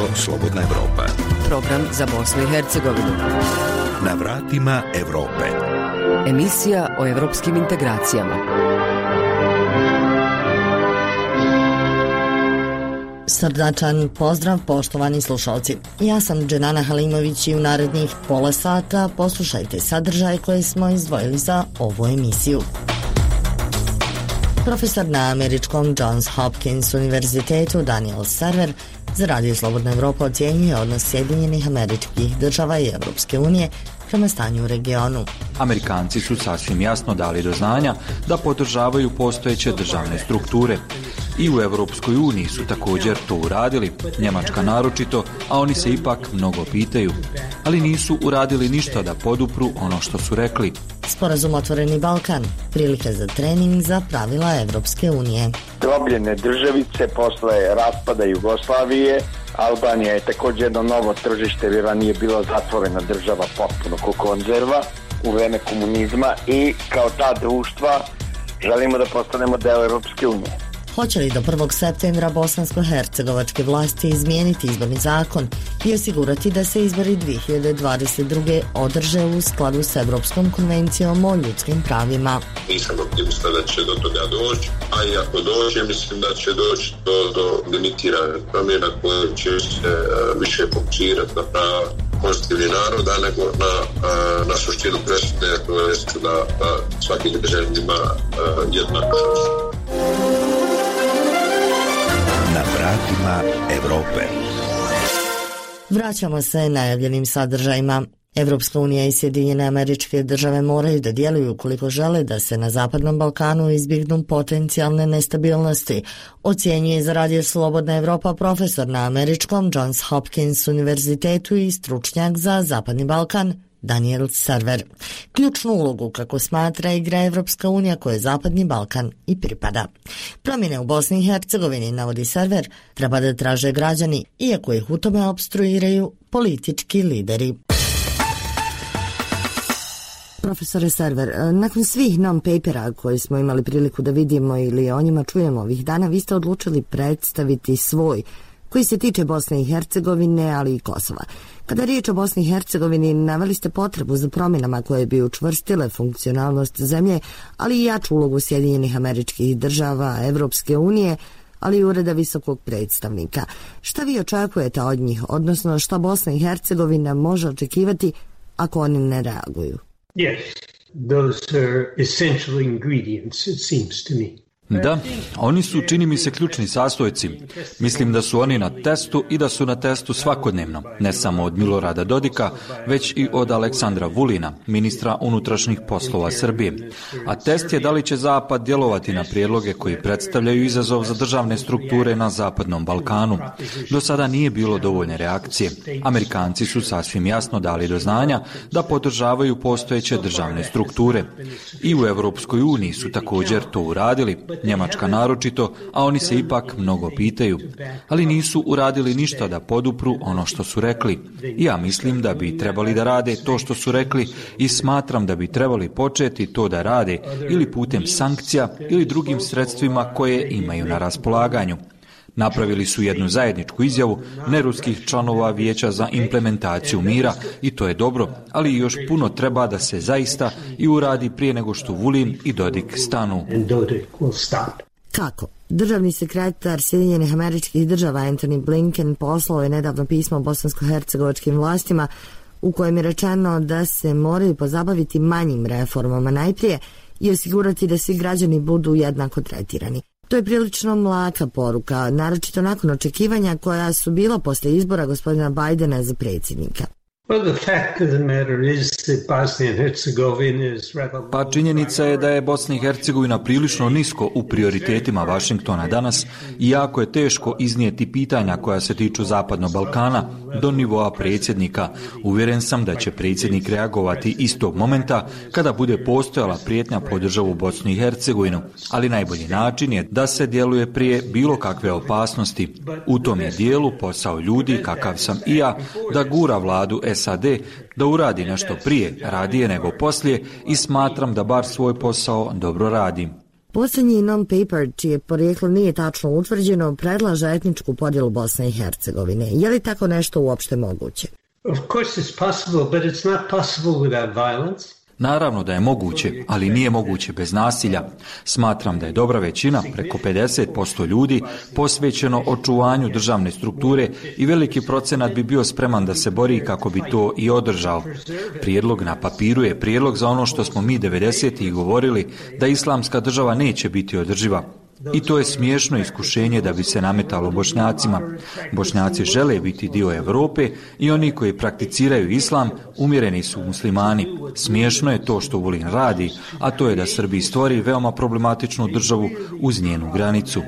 Radio Slobodna Evropa. Program za Bosnu i Hercegovinu. Na vratima Evrope. Emisija o evropskim integracijama. Srdačan pozdrav poštovani slušalci. Ja sam Dženana Halimović i u narednih pola sata poslušajte sadržaj koje smo izdvojili za ovu emisiju. Profesor na američkom Johns Hopkins univerzitetu Daniel Server za Radio Slobodna Evropa ocjenjuje odnos Sjedinjenih američkih država i Evropske unije prema stanju u regionu. Amerikanci su sasvim jasno dali do znanja da podržavaju postojeće državne strukture. I u Evropskoj uniji su također to uradili, Njemačka naročito, a oni se ipak mnogo pitaju. Ali nisu uradili ništa da podupru ono što su rekli. Sporazum Otvoreni Balkan, prilike za trening za pravila Evropske unije. Drobljene državice posle raspada Jugoslavije, Albanija je također jedno novo tržište, jer nije bila zatvorena država potpuno ko konzerva u vreme komunizma i kao ta društva želimo da postanemo deo Evropske unije. Hoće li do 1. septembra bosansko-hercegovačke vlasti izmijeniti izborni zakon i osigurati da se izbori 2022. održe u skladu s Evropskom konvencijom o ljudskim pravima? Nisam optimista da će do toga doći, a i ako dođe, mislim da će doći do, do limitirane promjena koje će se uh, više fokusirati na prava konstitutivni naroda nego na, uh, na suštinu presudne, to je da, da svaki državljan ima uh, jednaku šansu vratima Evrope. Vraćamo se najavljenim sadržajima. Evropska unija i Sjedinjene američke države moraju da djeluju koliko žele da se na Zapadnom Balkanu izbjegnu potencijalne nestabilnosti, ocjenjuje za radio Slobodna Evropa profesor na američkom Johns Hopkins univerzitetu i stručnjak za Zapadni Balkan Daniel Server. Ključnu ulogu, kako smatra, igra Evropska unija koje Zapadni Balkan i pripada. Promjene u Bosni i Hercegovini, navodi Server, treba da traže građani, iako ih u tome obstruiraju politički lideri. Profesore Server, e, nakon svih non-papera koje smo imali priliku da vidimo ili o njima čujemo ovih dana, vi ste odlučili predstaviti svoj koji se tiče Bosne i Hercegovine, ali i Kosova. Kada je riječ o Bosni i Hercegovini, naveli ste potrebu za promjenama koje bi učvrstile funkcionalnost zemlje, ali i jaču ulogu Sjedinjenih američkih država, Evropske unije, ali i ureda visokog predstavnika. Šta vi očekujete od njih, odnosno šta Bosna i Hercegovina može očekivati ako oni ne reaguju? Yes, those are essential ingredients, it seems to me. Da, oni su, čini mi se, ključni sastojci. Mislim da su oni na testu i da su na testu svakodnevno, ne samo od Milorada Dodika, već i od Aleksandra Vulina, ministra unutrašnjih poslova Srbije. A test je da li će Zapad djelovati na prijedloge koji predstavljaju izazov za državne strukture na Zapadnom Balkanu. Do sada nije bilo dovoljne reakcije. Amerikanci su sasvim jasno dali do znanja da podržavaju postojeće državne strukture. I u Evropskoj uniji su također to uradili, Njemačka naročito, a oni se ipak mnogo pitaju. Ali nisu uradili ništa da podupru ono što su rekli. Ja mislim da bi trebali da rade to što su rekli i smatram da bi trebali početi to da rade ili putem sankcija ili drugim sredstvima koje imaju na raspolaganju. Napravili su jednu zajedničku izjavu neruskih članova vijeća za implementaciju mira i to je dobro, ali još puno treba da se zaista i uradi prije nego što Vulin i Dodik stanu. Kako? Državni sekretar Sjedinjenih američkih država Anthony Blinken poslao je nedavno pismo bosansko-hercegovačkim vlastima u kojem je rečeno da se moraju pozabaviti manjim reformama najprije i osigurati da svi građani budu jednako tretirani. To je prilično mlaka poruka, naročito nakon očekivanja koja su bila posle izbora gospodina Bajdena za predsjednika. Pa činjenica je da je Bosna i Hercegovina prilično nisko u prioritetima Vašingtona danas i jako je teško iznijeti pitanja koja se tiču Zapadnog Balkana do nivoa predsjednika. Uvjeren sam da će predsjednik reagovati istog momenta kada bude postojala prijetnja po državu Bosnu i Hercegovinu, ali najbolji način je da se djeluje prije bilo kakve opasnosti. U tom je dijelu posao ljudi, kakav sam i ja, da gura vladu SAD da uradi nešto prije, radije nego poslije i smatram da bar svoj posao dobro radi. Posljednji non-paper, čije porijeklo nije tačno utvrđeno, predlaže etničku podjelu Bosne i Hercegovine. Je li tako nešto uopšte moguće? Of course it's possible, but it's not possible without violence. Naravno da je moguće, ali nije moguće bez nasilja. Smatram da je dobra većina, preko 50% ljudi, posvećeno očuvanju državne strukture i veliki procenat bi bio spreman da se bori kako bi to i održao. Prijedlog na papiru je prijedlog za ono što smo mi 90. govorili da islamska država neće biti održiva. I to je smiješno iskušenje da bi se nametalo bošnjacima. Bošnjaci žele biti dio Evrope i oni koji prakticiraju islam umjereni su muslimani. Smiješno je to što Vulin radi, a to je da Srbiji stvori veoma problematičnu državu uz njenu granicu.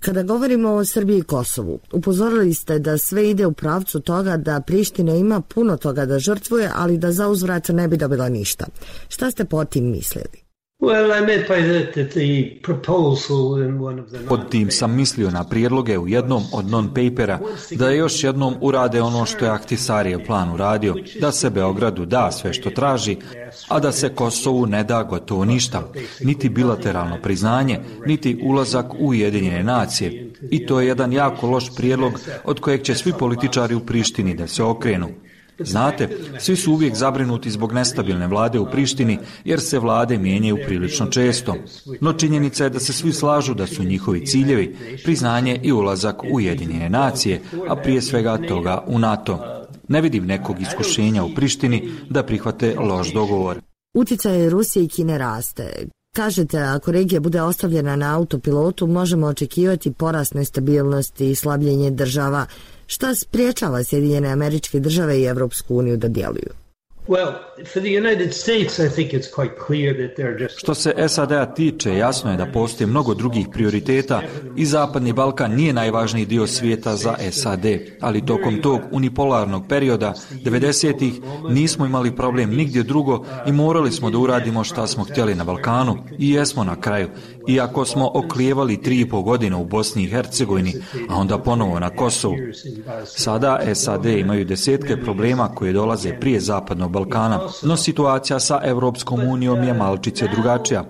Kada govorimo o Srbiji i Kosovu, upozorili ste da sve ide u pravcu toga da Priština ima puno toga da žrtvuje, ali da za uzvrat ne bi dobila ništa. Šta ste po tim mislili? Pod tim sam mislio na prijedloge u jednom od non-papera da još jednom urade ono što je Ahtisarije plan uradio, da se Beogradu da sve što traži, a da se Kosovu ne da gotovo ništa, niti bilateralno priznanje, niti ulazak u Ujedinjene nacije. I to je jedan jako loš prijedlog od kojeg će svi političari u Prištini da se okrenu. Znate, svi su uvijek zabrinuti zbog nestabilne vlade u Prištini, jer se vlade mijenjaju prilično često. No činjenica je da se svi slažu da su njihovi ciljevi priznanje i ulazak u Ujedinjene nacije, a prije svega toga u NATO. Ne vidim nekog iskušenja u Prištini da prihvate loš dogovor. Uticaj Rusije i Kine raste. Kažete, ako regija bude ostavljena na autopilotu, možemo očekivati porast nestabilnosti i slabljenje država. Šta spriječava Sjedinjene američke države i Evropsku uniju da djeluju? Što se SAD-a tiče, jasno je da postoje mnogo drugih prioriteta i Zapadni Balkan nije najvažniji dio svijeta za SAD, ali tokom tog unipolarnog perioda 90-ih nismo imali problem nigdje drugo i morali smo da uradimo šta smo htjeli na Balkanu i jesmo na kraju. Iako smo oklijevali tri i pol godine u Bosni i Hercegovini, a onda ponovo na Kosovu. Sada SAD imaju desetke problema koje dolaze prije Zapadnog Balkana, no situacija sa Evropskom unijom je malčice drugačija.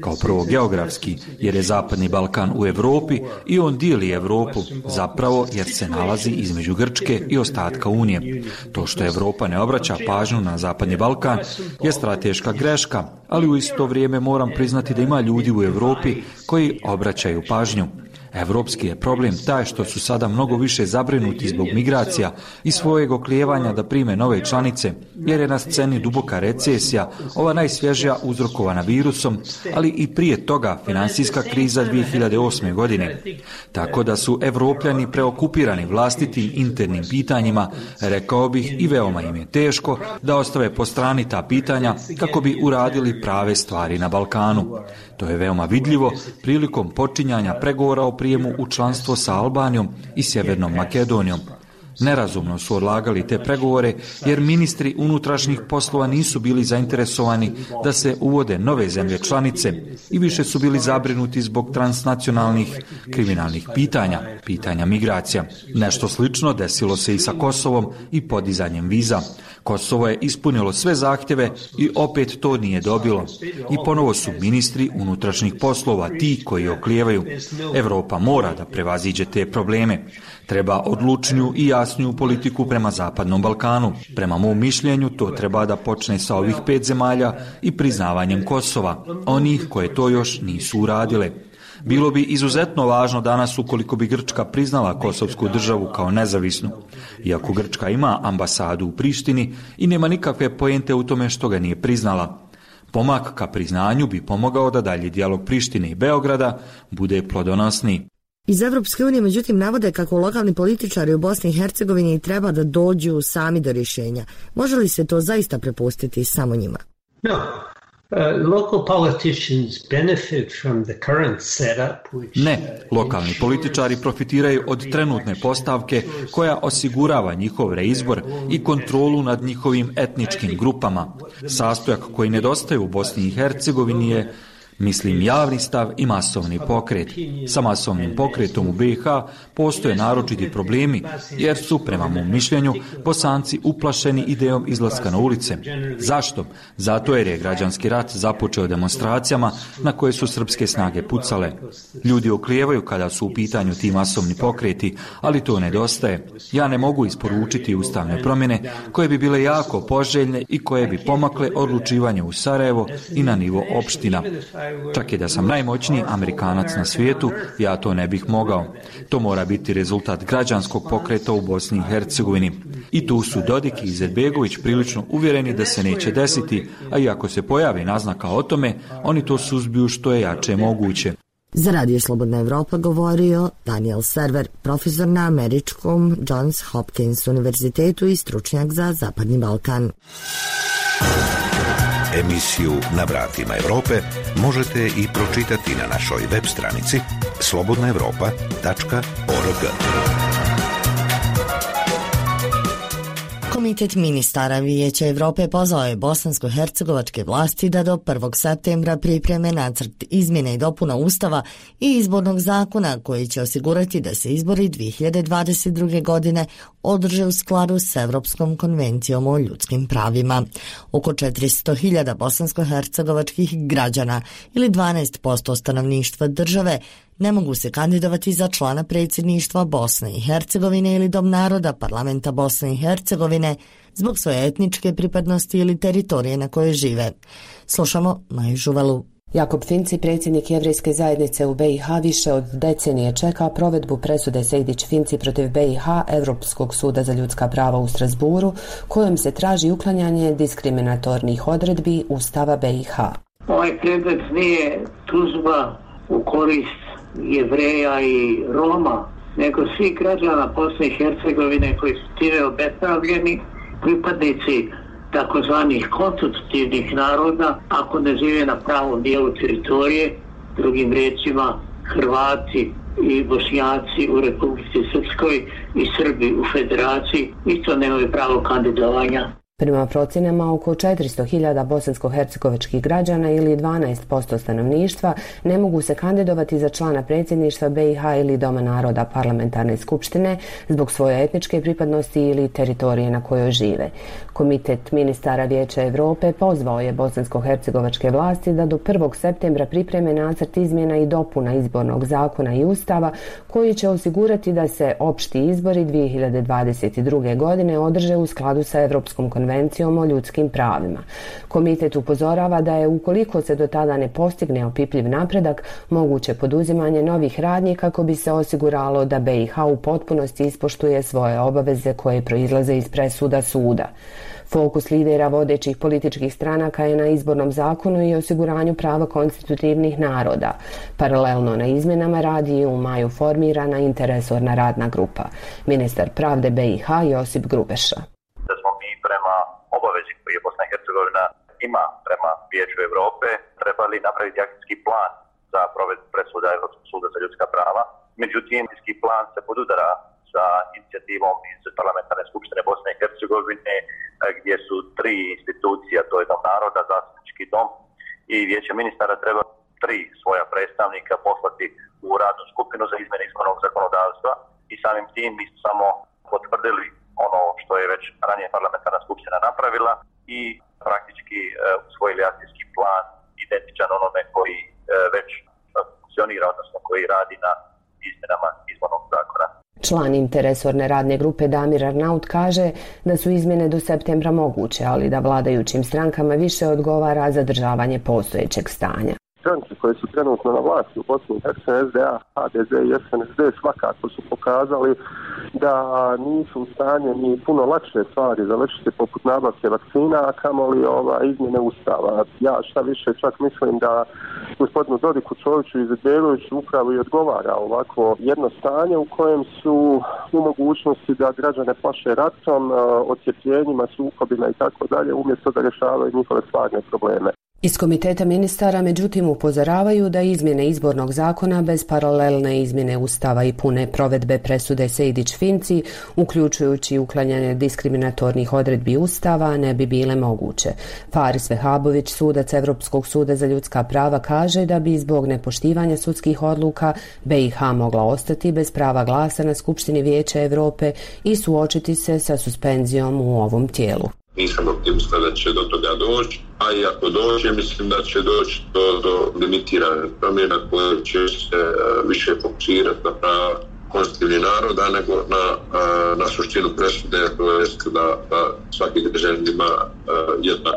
Kao prvo geografski, jer je Zapadni Balkan u Evropi i on dijeli Evropu, zapravo jer se nalazi između Grčke i ostatka Unije. To što Evropa ne obraća pažnju na Zapadni Balkan je strateška greška, ali u isto vrijeme moram priznati da ima ljudi u Evropi koji obraćaju pažnju. Evropski je problem taj što su sada mnogo više zabrinuti zbog migracija i svojeg oklijevanja da prime nove članice, jer je na sceni duboka recesija, ova najsvježija uzrokovana virusom, ali i prije toga finansijska kriza 2008. godine. Tako da su evropljani preokupirani vlastitim internim pitanjima, rekao bih i veoma im je teško da ostave po strani ta pitanja kako bi uradili prave stvari na Balkanu. To je veoma vidljivo prilikom počinjanja pregovora o prijemu u članstvo sa Albanijom i Sjevernom Makedonijom. Nerazumno su odlagali te pregovore jer ministri unutrašnjih poslova nisu bili zainteresovani da se uvode nove zemlje članice i više su bili zabrinuti zbog transnacionalnih kriminalnih pitanja, pitanja migracija. Nešto slično desilo se i sa Kosovom i podizanjem viza. Kosovo je ispunilo sve zahtjeve i opet to nije dobilo. I ponovo su ministri unutrašnjih poslova ti koji oklijevaju. Evropa mora da prevaziđe te probleme. Treba odlučnju i jasniju politiku prema Zapadnom Balkanu. Prema mom mišljenju to treba da počne sa ovih pet zemalja i priznavanjem Kosova, onih koje to još nisu uradile. Bilo bi izuzetno važno danas ukoliko bi Grčka priznala Kosovsku državu kao nezavisnu. Iako Grčka ima ambasadu u Prištini i nema nikakve pojente u tome što ga nije priznala. Pomak ka priznanju bi pomogao da dalje dijalog Prištine i Beograda bude plodonosni. Iz Evropske unije međutim navode kako lokalni političari u Bosni i Hercegovini treba da dođu sami do rješenja. Može li se to zaista prepustiti samo njima? No, Uh, ne, lokalni političari profitiraju od trenutne postavke koja osigurava njihov reizbor i kontrolu nad njihovim etničkim grupama. Sastojak koji nedostaje u Bosni i Hercegovini je Mislim javni stav i masovni pokret. Sa masovnim pokretom u BiH postoje naročiti problemi, jer su, prema mom mišljenju, bosanci uplašeni idejom izlaska na ulice. Zašto? Zato jer je građanski rat započeo demonstracijama na koje su srpske snage pucale. Ljudi oklijevaju kada su u pitanju ti masovni pokreti, ali to nedostaje. Ja ne mogu isporučiti ustavne promjene koje bi bile jako poželjne i koje bi pomakle odlučivanje u Sarajevo i na nivo opština. Čak i da sam najmoćniji Amerikanac na svijetu, ja to ne bih mogao. To mora biti rezultat građanskog pokreta u Bosni i Hercegovini. I tu su Dodik i Izetbegović prilično uvjereni da se neće desiti, a iako ako se pojavi naznaka o tome, oni to suzbiju što je jače moguće. Za Radio Slobodna Evropa govorio Daniel Server, profesor na američkom Johns Hopkins univerzitetu i stručnjak za Zapadni Balkan. Emisiju Na vratima Evrope možete i pročitati na našoj web stranici slobodnaevropa.org. Komitet ministara Vijeća Evrope pozvao je bosansko-hercegovačke vlasti da do 1. septembra pripreme nacrt izmjene i dopuna Ustava i izbornog zakona koji će osigurati da se izbori 2022. godine održe u skladu s Evropskom konvencijom o ljudskim pravima. Oko 400.000 bosansko-hercegovačkih građana ili 12% stanovništva države ne mogu se kandidovati za člana predsjedništva Bosne i Hercegovine ili Dom naroda parlamenta Bosne i Hercegovine zbog svoje etničke pripadnosti ili teritorije na koje žive. Slušamo Maju Žuvalu. Jakob Finci, predsjednik jevrijske zajednice u BiH, više od decenije čeka provedbu presude Sejdić Finci protiv BiH Evropskog suda za ljudska prava u Strasburu, kojom se traži uklanjanje diskriminatornih odredbi Ustava BiH. Ovaj predmet nije tužba u korist jevreja i Roma, nego svi građana Bosne i Hercegovine koji su time obespravljeni, pripadnici takozvanih konstitutivnih naroda, ako ne žive na pravom dijelu teritorije, drugim rečima Hrvati i Bosnjaci u Republici Srpskoj i Srbi u Federaciji, isto nemaju pravo kandidovanja. Prema procjenama, oko 400.000 bosansko-hercegovačkih građana ili 12% stanovništva ne mogu se kandidovati za člana predsjedništva BiH ili Doma naroda parlamentarne skupštine zbog svoje etničke pripadnosti ili teritorije na kojoj žive. Komitet ministara Vijeća Evrope pozvao je bosansko-hercegovačke vlasti da do 1. septembra pripreme nacrt izmjena i dopuna izbornog zakona i ustava koji će osigurati da se opšti izbori 2022. godine održe u skladu sa Evropskom konvencijom konvencijom o ljudskim pravima. Komitet upozorava da je ukoliko se do tada ne postigne opipljiv napredak, moguće poduzimanje novih radnji kako bi se osiguralo da BiH u potpunosti ispoštuje svoje obaveze koje proizlaze iz presuda suda. Fokus lidera vodećih političkih stranaka je na izbornom zakonu i osiguranju prava konstitutivnih naroda. Paralelno na izmenama radi je u maju formirana interesorna radna grupa. Ministar pravde BiH Josip Grubeša Hercegovina ima prema Vijeću Evrope, trebali napraviti akcijski plan za provedbu presuda Evropskog suda za ljudska prava. Međutim, akcijski plan se podudara sa inicijativom iz Parlamentarne skupštine Bosne i Hercegovine, eh, gdje su tri institucija, to je Dom naroda, zastupnički dom i Vijeće ministara treba tri svoja predstavnika poslati u radnu skupinu za izmene izbornog zakonodavstva i samim tim mi samo potvrdili ono što je već ranije parlamentarna skupština napravila i praktički uh, usvojili akcijski plan identičan onome koji e, već e, funkcionira, odnosno koji radi na izmenama izbornog zakona. Član interesorne radne grupe Damir Arnaut kaže da su izmjene do septembra moguće, ali da vladajućim strankama više odgovara zadržavanje postojećeg stanja stranke koje su trenutno na vlasti u Bosni i Hercegovini, SDA, HDZ i SNSD, svakako su pokazali da nisu u stanju ni puno lakše stvari završiti poput nabavke vakcina, a kamoli ova, izmjene ustava. Ja šta više čak mislim da gospodinu Dodiku Čoviću iz Beloviću upravo i odgovara ovako jedno stanje u kojem su u mogućnosti da građane plaše ratom, eh, ocijepljenjima, sukobima i tako dalje, umjesto da rješavaju njihove stvarne probleme. Iz komiteta ministara međutim upozoravaju da izmjene izbornog zakona bez paralelne izmjene ustava i pune provedbe presude Sejdić-Finci, uključujući uklanjanje diskriminatornih odredbi ustava, ne bi bile moguće. Faris Vehabović, sudac Evropskog suda za ljudska prava, kaže da bi zbog nepoštivanja sudskih odluka BiH mogla ostati bez prava glasa na Skupštini Vijeća Evrope i suočiti se sa suspenzijom u ovom tijelu nisam optimista da će do toga doći, a i ako dođe, mislim da će doći do, do limitirane promjena koje će se uh, više fokusirati na prava konstitutivni naroda nego na, uh, na suštinu presude, to je da, da svaki državljan ima uh, jednak.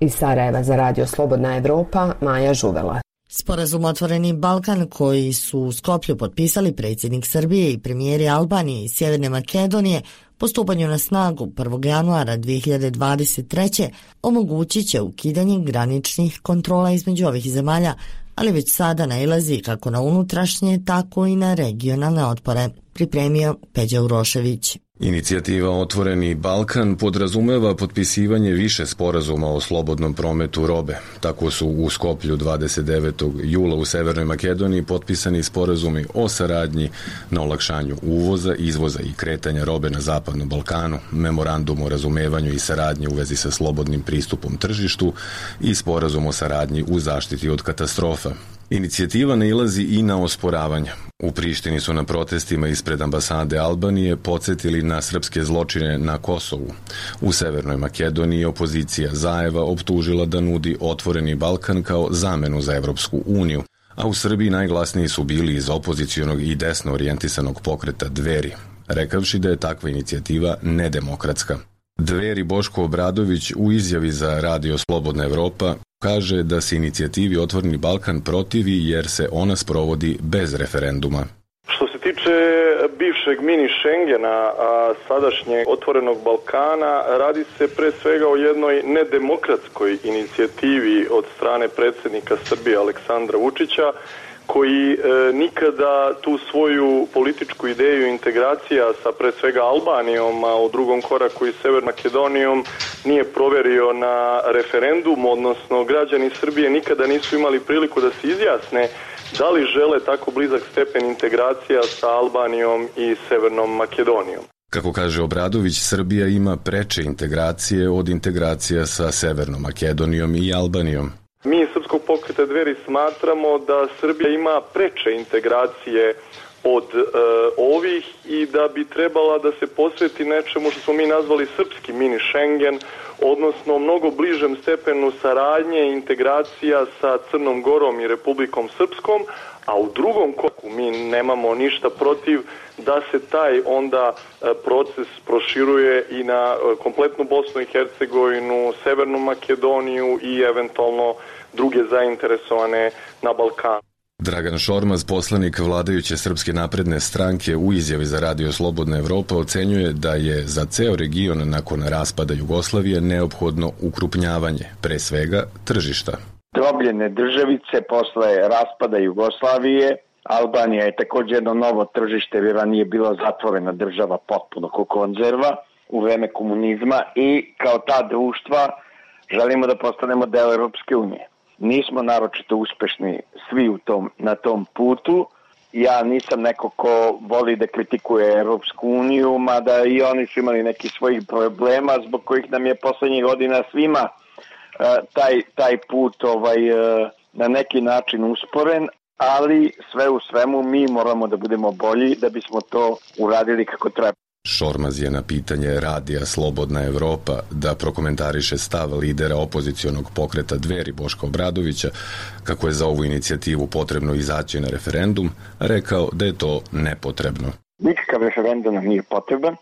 Iz Sarajeva za radio Slobodna Evropa, Maja Žuvela. Sporazum Otvoreni Balkan koji su u Skoplju potpisali predsjednik Srbije i premijeri Albanije i Sjeverne Makedonije po stupanju na snagu 1. januara 2023. omogućit će ukidanje graničnih kontrola između ovih zemalja, ali već sada nailazi kako na unutrašnje, tako i na regionalne otpore, pripremio Peđa Urošević. Inicijativa Otvoreni Balkan podrazumeva potpisivanje više sporazuma o slobodnom prometu robe. Tako su u Skoplju 29. jula u Severnoj Makedoniji potpisani sporazumi o saradnji na olakšanju uvoza, izvoza i kretanja robe na Zapadnom Balkanu, memorandum o razumevanju i saradnji u vezi sa slobodnim pristupom tržištu i sporazum o saradnji u zaštiti od katastrofa. Inicijativa ne ilazi i na osporavanja. U Prištini su na protestima ispred ambasade Albanije podsjetili na srpske zločine na Kosovu. U Severnoj Makedoniji opozicija Zajeva optužila da nudi otvoreni Balkan kao zamenu za Evropsku uniju, a u Srbiji najglasniji su bili iz opozicijonog i desno orijentisanog pokreta Dveri, rekavši da je takva inicijativa nedemokratska. Dveri Boško Obradović u izjavi za Radio Slobodna Evropa kaže da se inicijativi Otvorni Balkan protivi jer se ona sprovodi bez referenduma. Što se tiče bivšeg mini Schengena, a sadašnjeg Otvorenog Balkana, radi se pre svega o jednoj nedemokratskoj inicijativi od strane predsjednika Srbije Aleksandra Vučića, koji e, nikada tu svoju političku ideju integracija sa pre svega Albanijom, a u drugom koraku i Sever Makedonijom nije proverio na referendum, odnosno građani Srbije nikada nisu imali priliku da se izjasne da li žele tako blizak stepen integracija sa Albanijom i Severnom Makedonijom. Kako kaže Obradović, Srbija ima preče integracije od integracija sa Severnom Makedonijom i Albanijom. Mi iz Srpskog pokreta dveri smatramo da Srbija ima preče integracije od e, ovih i da bi trebala da se posveti nečemu što smo mi nazvali srpski mini Schengen, odnosno mnogo bližem stepenu saradnje i integracija sa Crnom Gorom i Republikom Srpskom, a u drugom koku mi nemamo ništa protiv da se taj onda e, proces proširuje i na e, kompletnu Bosnu i Hercegovinu, Severnu Makedoniju i eventualno druge zainteresovane na Balkanu. Dragan Šormaz, poslanik vladajuće Srpske napredne stranke u izjavi za Radio Slobodna Evropa ocenjuje da je za ceo region nakon raspada Jugoslavije neophodno ukrupnjavanje, pre svega tržišta. Drobljene državice posle raspada Jugoslavije Albanija je također jedno novo tržište, jer nije bila zatvorena država potpuno ko konzerva u vreme komunizma i kao ta društva želimo da postanemo deo Europske unije. Nismo naročito uspešni svi u tom, na tom putu. Ja nisam neko ko voli da kritikuje Europsku uniju, mada i oni su imali neki svojih problema zbog kojih nam je poslednjih godina svima uh, taj, taj put ovaj, uh, na neki način usporen, ali sve u svemu mi moramo da budemo bolji da bismo to uradili kako treba. Šormaz je na pitanje radija Slobodna Evropa da prokomentariše stav lidera opozicionog pokreta Dveri Boška Obradovića kako je za ovu inicijativu potrebno izaći na referendum, rekao da je to nepotrebno. Nikakav referendum nam nije potreban.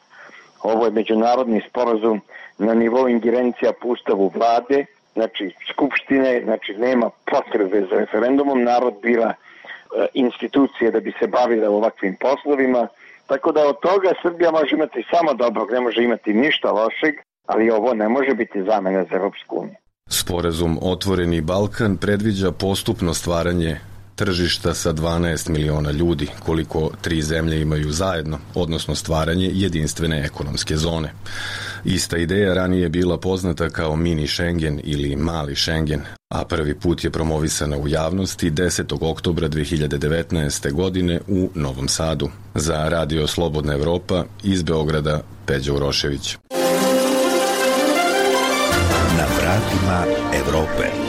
Ovo je međunarodni sporazum na nivou ingerencija po ustavu vlade, znači skupštine, znači nema potrebe za referendumom, narod bira e, institucije da bi se bavila ovakvim poslovima. Tako da od toga Srbija može imati samo dobrog, ne može imati ništa lošeg, ali ovo ne može biti zamena za Europsku uniju. Sporazum Otvoreni Balkan predviđa postupno stvaranje tržišta sa 12 miliona ljudi, koliko tri zemlje imaju zajedno, odnosno stvaranje jedinstvene ekonomske zone. Ista ideja ranije je bila poznata kao mini Schengen ili mali Schengen, a prvi put je promovisana u javnosti 10. oktobra 2019. godine u Novom Sadu. Za Radio Slobodna Evropa iz Beograda Peđa Urošević. Na vratima Evrope.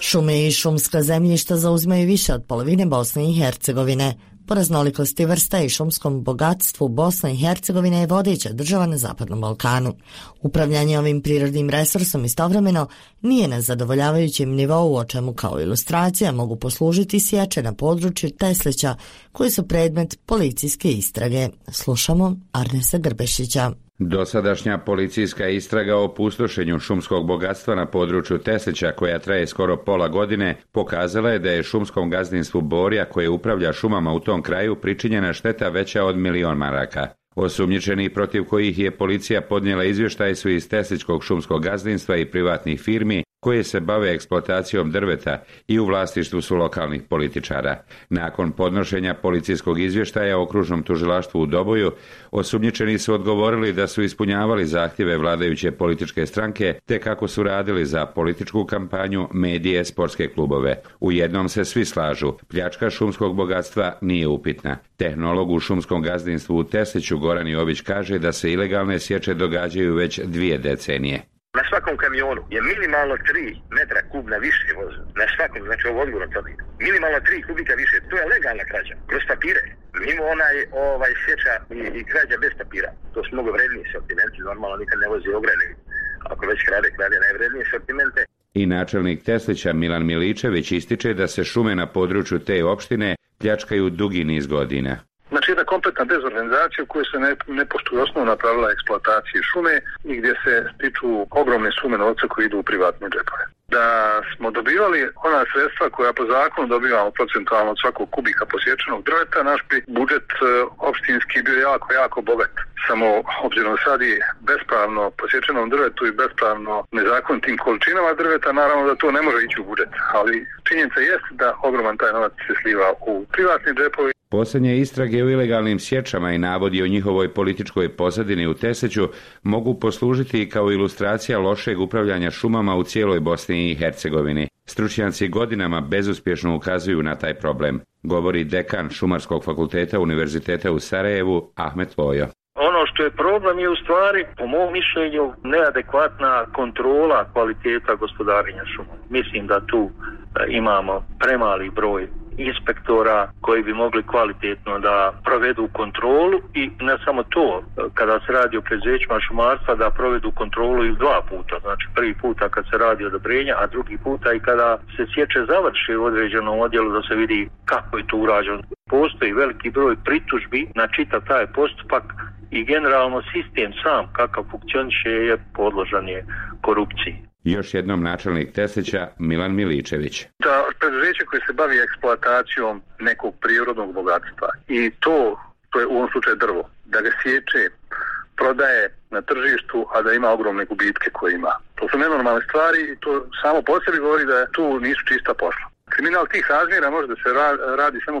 Šume i šumska zemljišta zauzmaju više od polovine Bosne i Hercegovine. Po raznolikosti vrsta i šumskom bogatstvu Bosna i Hercegovina je vodeća država na Zapadnom Balkanu. Upravljanje ovim prirodnim resursom istovremeno nije na zadovoljavajućem nivou o čemu kao ilustracija mogu poslužiti sječe na području Teslića koji su predmet policijske istrage. Slušamo Arnesa Grbešića. Dosadašnja policijska istraga o pustošenju šumskog bogatstva na području Teslića, koja traje skoro pola godine, pokazala je da je šumskom gazdinstvu Borja, koje upravlja šumama u tom kraju, pričinjena šteta veća od milion maraka. Osumnjičeni protiv kojih je policija podnijela izvještaj su iz Tesličkog šumskog gazdinstva i privatnih firmi, koje se bave eksploatacijom drveta i u vlastištu su lokalnih političara. Nakon podnošenja policijskog izvještaja o okružnom tužilaštvu u Doboju, osumnjičeni su odgovorili da su ispunjavali zahtjeve vladajuće političke stranke, te kako su radili za političku kampanju, medije, sportske klubove. U jednom se svi slažu, pljačka šumskog bogatstva nije upitna. Tehnolog u šumskom gazdinstvu u Tesliću Goran Jović kaže da se ilegalne sječe događaju već dvije decenije. Na svakom kamionu je minimalno 3 metra kubna više voza. Na svakom, znači ovo odgovor tvrdim. Minimalno 3 kubika više. To je legalna krađa. Kroz papire. Mimo onaj ovaj sjeća i, i krađa bez papira. To su mnogo vredniji sortimenti. Normalno nikad ne vozi ograne. Ako već krade, krade najvrednije sortimente. I načelnik Teslića Milan Miličević ističe da se šume na području te opštine pljačkaju dugi niz godina. Znači jedna kompletna dezorganizacija u kojoj se ne, ne poštuju osnovna pravila eksploatacije šume i gdje se stiču ogromne sume novca koji idu u privatne džepove. Da smo dobivali ona sredstva koja po zakonu dobivamo procentualno od svakog kubika posječenog drveta, naš bi budžet e, opštinski bio jako, jako bogat. Samo obzirom sad i bespravno posječenom drvetu i bespravno nezakonitim količinama drveta, naravno da to ne može ići u budžet. Ali činjenica jest da ogroman taj novac se sliva u privatni džepovi Posljednje istrage u ilegalnim sječama i navodi o njihovoj političkoj pozadini u Teseću mogu poslužiti kao ilustracija lošeg upravljanja šumama u cijeloj Bosni i Hercegovini. Stručnjaci godinama bezuspješno ukazuju na taj problem, govori dekan Šumarskog fakulteta Univerziteta u Sarajevu Ahmet Lojo. Ono što je problem je u stvari, po mom mišljenju, neadekvatna kontrola kvaliteta gospodarenja šumom. Mislim da tu e, imamo premali broj inspektora koji bi mogli kvalitetno da provedu kontrolu i ne samo to, kada se radi o preduzećima šumarstva da provedu kontrolu i dva puta, znači prvi puta kad se radi odobrenja, a drugi puta i kada se sječe završi u određenom odjelu da se vidi kako je to urađeno. Postoji veliki broj pritužbi na čita taj postupak i generalno sistem sam kakav funkcioniše je podložan je korupciji još jednom načelnik Teseća Milan Miličević. Da preduzeće koje se bavi eksploatacijom nekog prirodnog bogatstva i to, to je u ovom slučaju drvo, da ga sječe, prodaje na tržištu, a da ima ogromne gubitke koje ima. To su nenormalne stvari i to samo po sebi govori da tu nisu čista posla. Kriminal tih razmjera može da se radi samo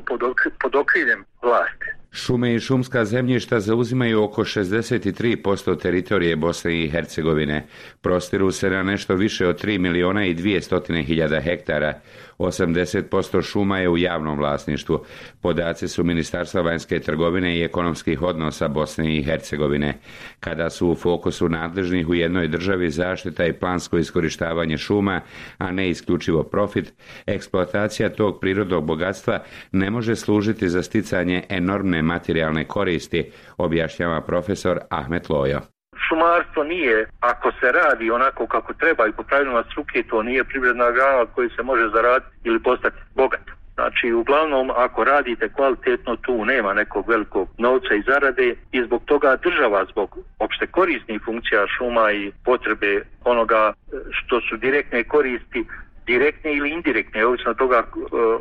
pod okriljem vlasti. Šume i šumska zemljišta zauzimaju oko 63% teritorije Bosne i Hercegovine. Prostiru se na nešto više od 3 miliona i 200 hiljada hektara. 80% šuma je u javnom vlasništvu. Podaci su Ministarstva vanjske trgovine i ekonomskih odnosa Bosne i Hercegovine. Kada su u fokusu nadležnih u jednoj državi zaštita i plansko iskorištavanje šuma, a ne isključivo profit, eksploatacija tog prirodnog bogatstva ne može služiti za sticanje enormne materijalne koristi, objašnjava profesor Ahmet Lojo šumarstvo nije, ako se radi onako kako treba i po pravilima struke, to nije privredna grana koji se može zaraditi ili postati bogat. Znači, uglavnom, ako radite kvalitetno, tu nema nekog velikog novca i zarade i zbog toga država, zbog opšte korisnih funkcija šuma i potrebe onoga e, što su direktne koristi, direktne ili indirektne, ovisno toga e,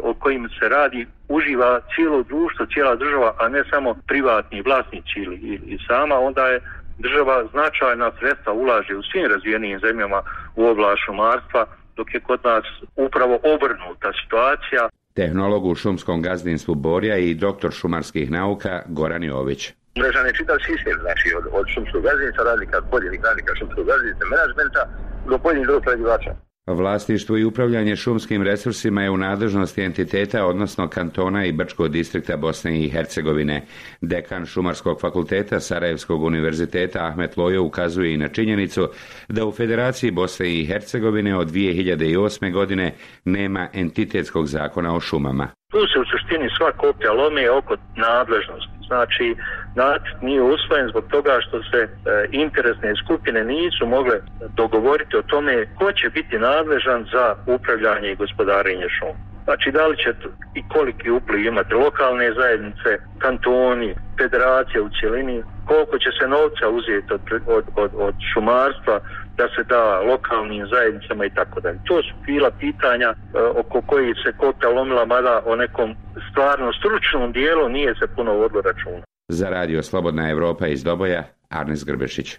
o kojim se radi, uživa cijelo društvo, cijela država, a ne samo privatni vlasnici ili i sama, onda je država značajna sredstva ulaže u svim razvijenim zemljama u oblast šumarstva, dok je kod nas upravo obrnuta situacija. tehnolog u šumskom gazdinstvu Borja i doktor šumarskih nauka Goran Jović. Mrežan je čitav sistem, znači od, od šumskog gazdinstva, radnika, pojedinih radnika šumskog gazdinstva, menadžmenta do pojedinih drugog predivača. Vlasništvo i upravljanje šumskim resursima je u nadležnosti entiteta, odnosno kantona i Brčkog distrikta Bosne i Hercegovine. Dekan Šumarskog fakulteta Sarajevskog univerziteta Ahmet Lojo ukazuje i na činjenicu da u Federaciji Bosne i Hercegovine od 2008. godine nema entitetskog zakona o šumama. Tu se u suštini sva koplja lome oko nadležnosti. Znači, nacrt nije usvojen zbog toga što se e, interesne skupine nisu mogle dogovoriti o tome ko će biti nadležan za upravljanje i gospodarenje šuma. Znači, da li će i koliki upliv imati lokalne zajednice, kantoni, federacija u cjelini, koliko će se novca uzeti od, od, od, od šumarstva da se da lokalnim zajednicama i tako dalje. To su bila pitanja e, oko koji se kota lomila, mada o nekom stvarno stručnom dijelu nije se puno vodilo računa. Za radio Slobodna Evropa iz Doboja, Arnes Grbešić.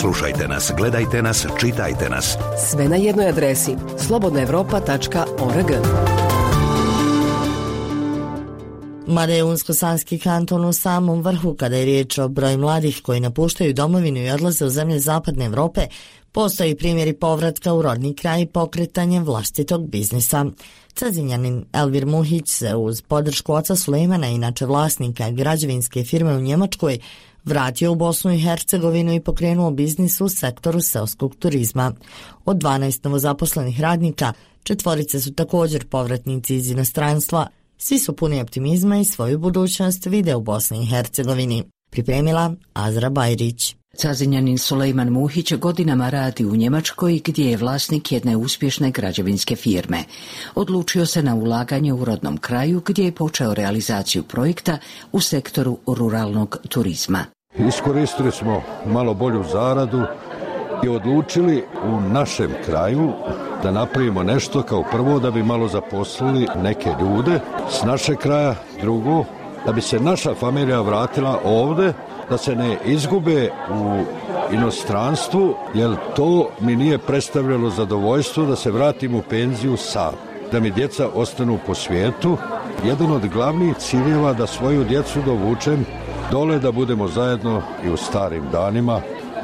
Slušajte nas, gledajte nas, čitajte nas. Sve na jednoj adresi slobodnaevropa.org. Mada je Unsko-Sanski kanton u samom vrhu kada je riječ o broj mladih koji napuštaju domovinu i odlaze u zemlje Zapadne Evrope, postoji primjeri povratka u rodni kraj i pokretanje vlastitog biznisa. Cazinjanin Elvir Muhić se uz podršku oca Sulejmana, inače vlasnika građevinske firme u Njemačkoj, vratio u Bosnu i Hercegovinu i pokrenuo biznis u sektoru seoskog turizma. Od 12 novozaposlenih radnika, četvorice su također povratnici iz inostranstva, svi su puni optimizma i svoju budućnost vide u Bosni i Hercegovini. Pripremila Azra Bajrić. Cazinjanin Sulejman Muhić godinama radi u Njemačkoj gdje je vlasnik jedne uspješne građevinske firme. Odlučio se na ulaganje u rodnom kraju gdje je počeo realizaciju projekta u sektoru ruralnog turizma. Iskoristili smo malo bolju zaradu i odlučili u našem kraju da napravimo nešto kao prvo da bi malo zaposlili neke ljude s naše kraja, drugo da bi se naša familija vratila ovde da se ne izgube u inostranstvu, jer to mi nije predstavljalo zadovoljstvo da se vratim u penziju sam, da mi djeca ostanu po svijetu. Jedan od glavnih ciljeva da svoju djecu dovučem dole da budemo zajedno i u starim danima,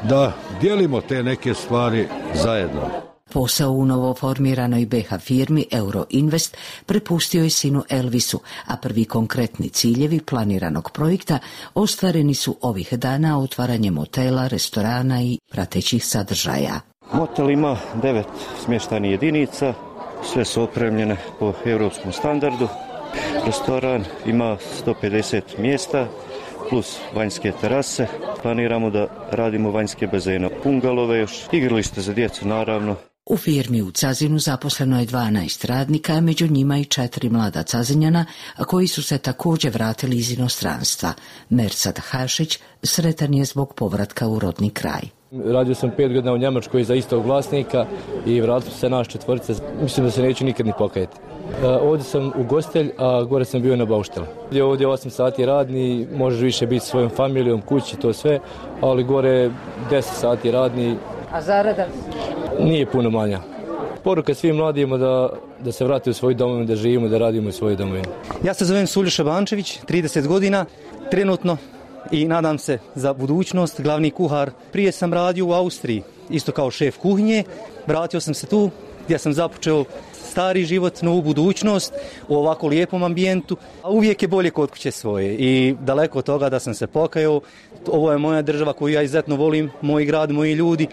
da dijelimo te neke stvari zajedno. Posao u novoformiranoj BH firmi Euroinvest prepustio je sinu Elvisu, a prvi konkretni ciljevi planiranog projekta ostvareni su ovih dana otvaranjem hotela, restorana i pratećih sadržaja. Hotel ima devet smještajnih jedinica, sve su opremljene po europskom standardu. Restoran ima 150 mjesta, plus vanjske terase. Planiramo da radimo vanjske bazene, pungalove još, igralište za djecu naravno. U firmi u Cazinu zaposleno je 12 radnika, a među njima i četiri mlada Cazinjana, koji su se također vratili iz inostranstva. Mersad Hašić sretan je zbog povratka u rodni kraj. Radio sam pet godina u Njemačkoj za istog vlasnika i vratio se naš četvrce. Mislim da se neću nikad ni pokajati. E, ovdje sam u gostelj, a gore sam bio na bauštela. Ovdje je 8 sati radni, možeš više biti svojom familijom, kući, to sve, ali gore 10 sati radni. A zarada? Nije puno manja. Poruka svim mladima da, da se vrate u svoj domovinu, da živimo, da radimo u svoj domovinu. Ja se zovem Suljuša Bančević, 30 godina, trenutno i nadam se za budućnost, glavni kuhar. Prije sam radio u Austriji, isto kao šef kuhinje. Vratio sam se tu gdje sam započeo stari život, novu budućnost u ovako lijepom ambijentu. A uvijek je bolje kod kuće svoje i daleko od toga da sam se pokajao. Ovo je moja država koju ja izuzetno volim, moj grad, moji ljudi,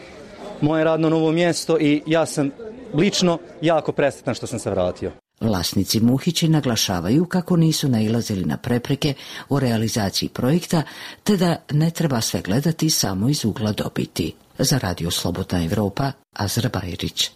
moje radno novo mjesto i ja sam lično jako presretan što sam se vratio. Vlasnici Muhići naglašavaju kako nisu nailazili na prepreke u realizaciji projekta, te da ne treba sve gledati samo iz ugla dobiti. Za Radio Slobodna Evropa, Azra Bajrić.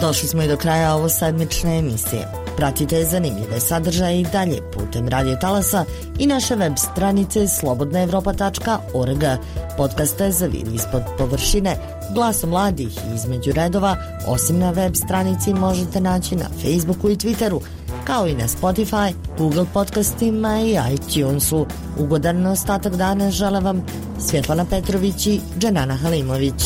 Došli smo i do kraja ovo sedmične emisije. Pratite zanimljive sadržaje i dalje putem Radio Talasa i naše web stranice slobodnaevropa.org. Podcaste za vid ispod površine, glasom mladih i između redova, osim na web stranici možete naći na Facebooku i Twitteru. kao i na Spotify, Google podcastima i iTunesu. Ugodan ostatak dana žele vam Svjetlana Petrović i Dženana Halimović.